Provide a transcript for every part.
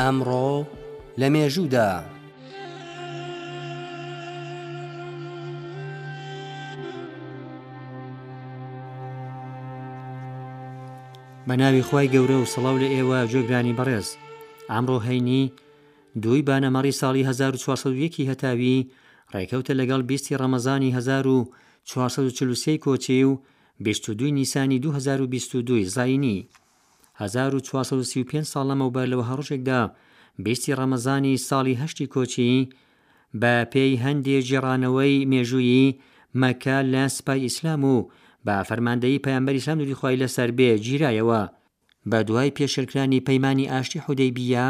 ئەمڕۆ لە مێژوودا بە ناوی خی گەورە و سڵاو لە ئێوە جێگرانی بەڕێز ئەمڕۆ هەینی دووی بانە مەڕی ساڵی هەزار و چوار سەد و یەک ی هەتاوی ڕێکەوتە لەگەڵ بیست ی ڕەمەزانی هەزار و چوار سەد و چل و سێ ی کۆچی و بیست و دووی نیسانی دوو هەزار و بیست و دوو ی زاینی هەزار و چوار سەد و سی و پێنج ساڵ لەمەوبەر لە وەها ڕۆژێکدا بیست ی ڕەمەزانی ساڵی هەشت ی کۆچی بە پێی هەندێ گێڕانەوەی مێژوویی مەککە لە سپای ئیسلام و بە فەرماندەیی پەیامبەر ئیسلام دوودی خوای لەسەر بێ گیرایەوە بە دوای پێشێلکرانی پەیمانی ئاشتی حودەیبیە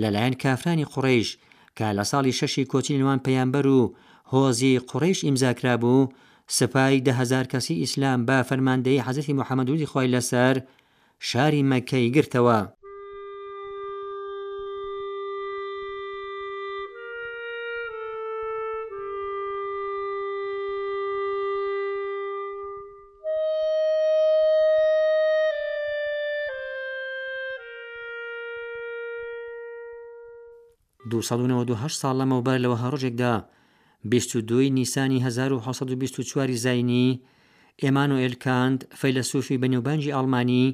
لە لایەن کافرانی قوڕەیش کە لە ساڵی شەشی کۆچی نێوان پەیامبەر و هۆزی قوڕەیش ئیمزا کرابوو، سپای دە هەزار کەسی ئیسلام بە فەرماندەیی حەزرەتی موحەمەد درودی خوای لە سەر شاری مەککەی گرتەوە. دوو سەد و نەوەد و هەشت ساڵ لەمەوبەر لە وەها ڕۆژێکدا بیست و دووی نیسانی هەزار و حەد و بیست و چواری زینی ئێمانۆئێل کانت فەیلەسوفی بەنێوبانگی ئاڵمانی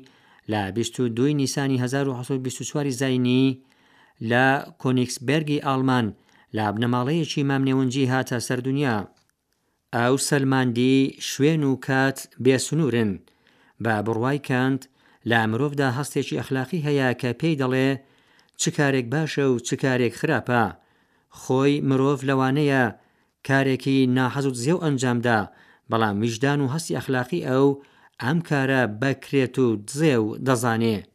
لە بیست و دووی نیسانی هەزار و حەد و بیست و چواری زینی لە کۆنیکسبێرگی ئاڵمان لە بنەماڵەیەکی مامنێونجی هاتە سەر دنیا ئاو سەلماندی شوێن و کات بێ سنوورن. بە بڕوای کانت، لە مرۆڤدا هەستێکی ئەخلاقی هەیە کە پێی دەڵێ چ کارێک باشە و چ کارێک خراپە. خۆی مرۆڤ لەوانەیە کارێکی ناحەز و دزێو ئەنجام دا، بەڵام ویژدان و هەستی ئەخلاقی ئەو ئەم کارە بە کرێت و دزێو دەزانێ.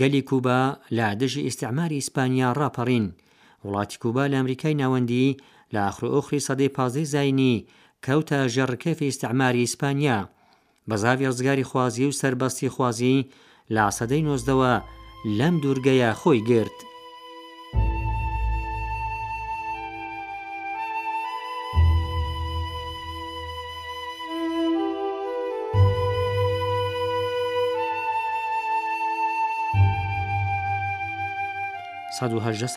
گەلی کوبا لە دژی ئیستعماری ئیسپانیا ڕاپەڕین. وڵاتی کوبا لە ئەمریکای ناوەندی لە ئاخرئۆخری سەدەی پازدەی زاینی کەوتە ژێڕ ڕکێفی ئیستعماری ئیسپانیا. بە زاڤی ڕزگاری خوازی و سەربەستی خوازی لە سەدەی نۆزدەوە لەم دوورگەیە خۆی گرت.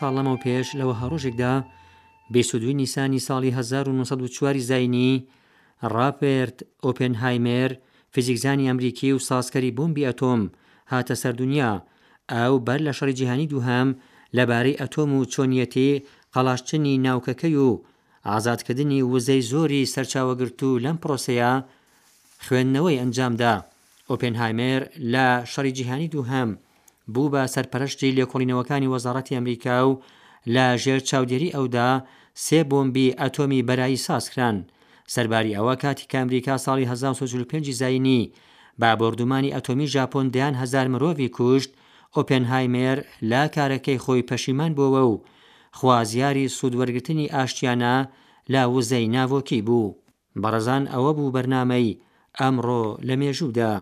ساڵ لەمەو پێش لەوە هەڕۆژێکدا بێسودوی نیسانی ساڵی 1940 زینی ڕاپێرت ئۆپێن هایمێر فزیکزانی ئەمریکی و سازکەری بۆمبی ئەتۆم هاتە سەر دنیا ئاو بەر لە شەڕی جیهانی دووهەم لە بارەی ئەتۆم و چۆنیەتی قەڵاشچنی ناوکەکەی و ئازادکردنی وزەی زۆری سەرچاوەگرتوو لەم پرۆسەیە خوێندنەوەی ئەنجامدا. ئۆپێنهایمێر لە شەڕی جیهانی دووهەم بوو بە سەرپەرەشتی لێکۆڵینەوەکانی وەزاڕەتی ئەمریکا و لە ژێر چاودێری ئەودا سێ بۆمبی ئەتۆمی بەرایی سازکران سەرباری ئەوە کاتیک کە ئەمریکا ساڵی هەزار و سەد و چل و پێنج زاینی بە بۆردومانی ئەتۆمی ژاپۆن دەیان هەزار مرۆڤی کوشت، ئۆپێنهایمێر لە کارەکەی خۆی پەشیمان بۆوە و خوازیاری سود وەرگرتنی ئاشتیانە لە وزەی ناڤۆکی بوو. بەڕێزان ئەوە بوو بەرنامەی ئەمڕۆ لە مێژوودا.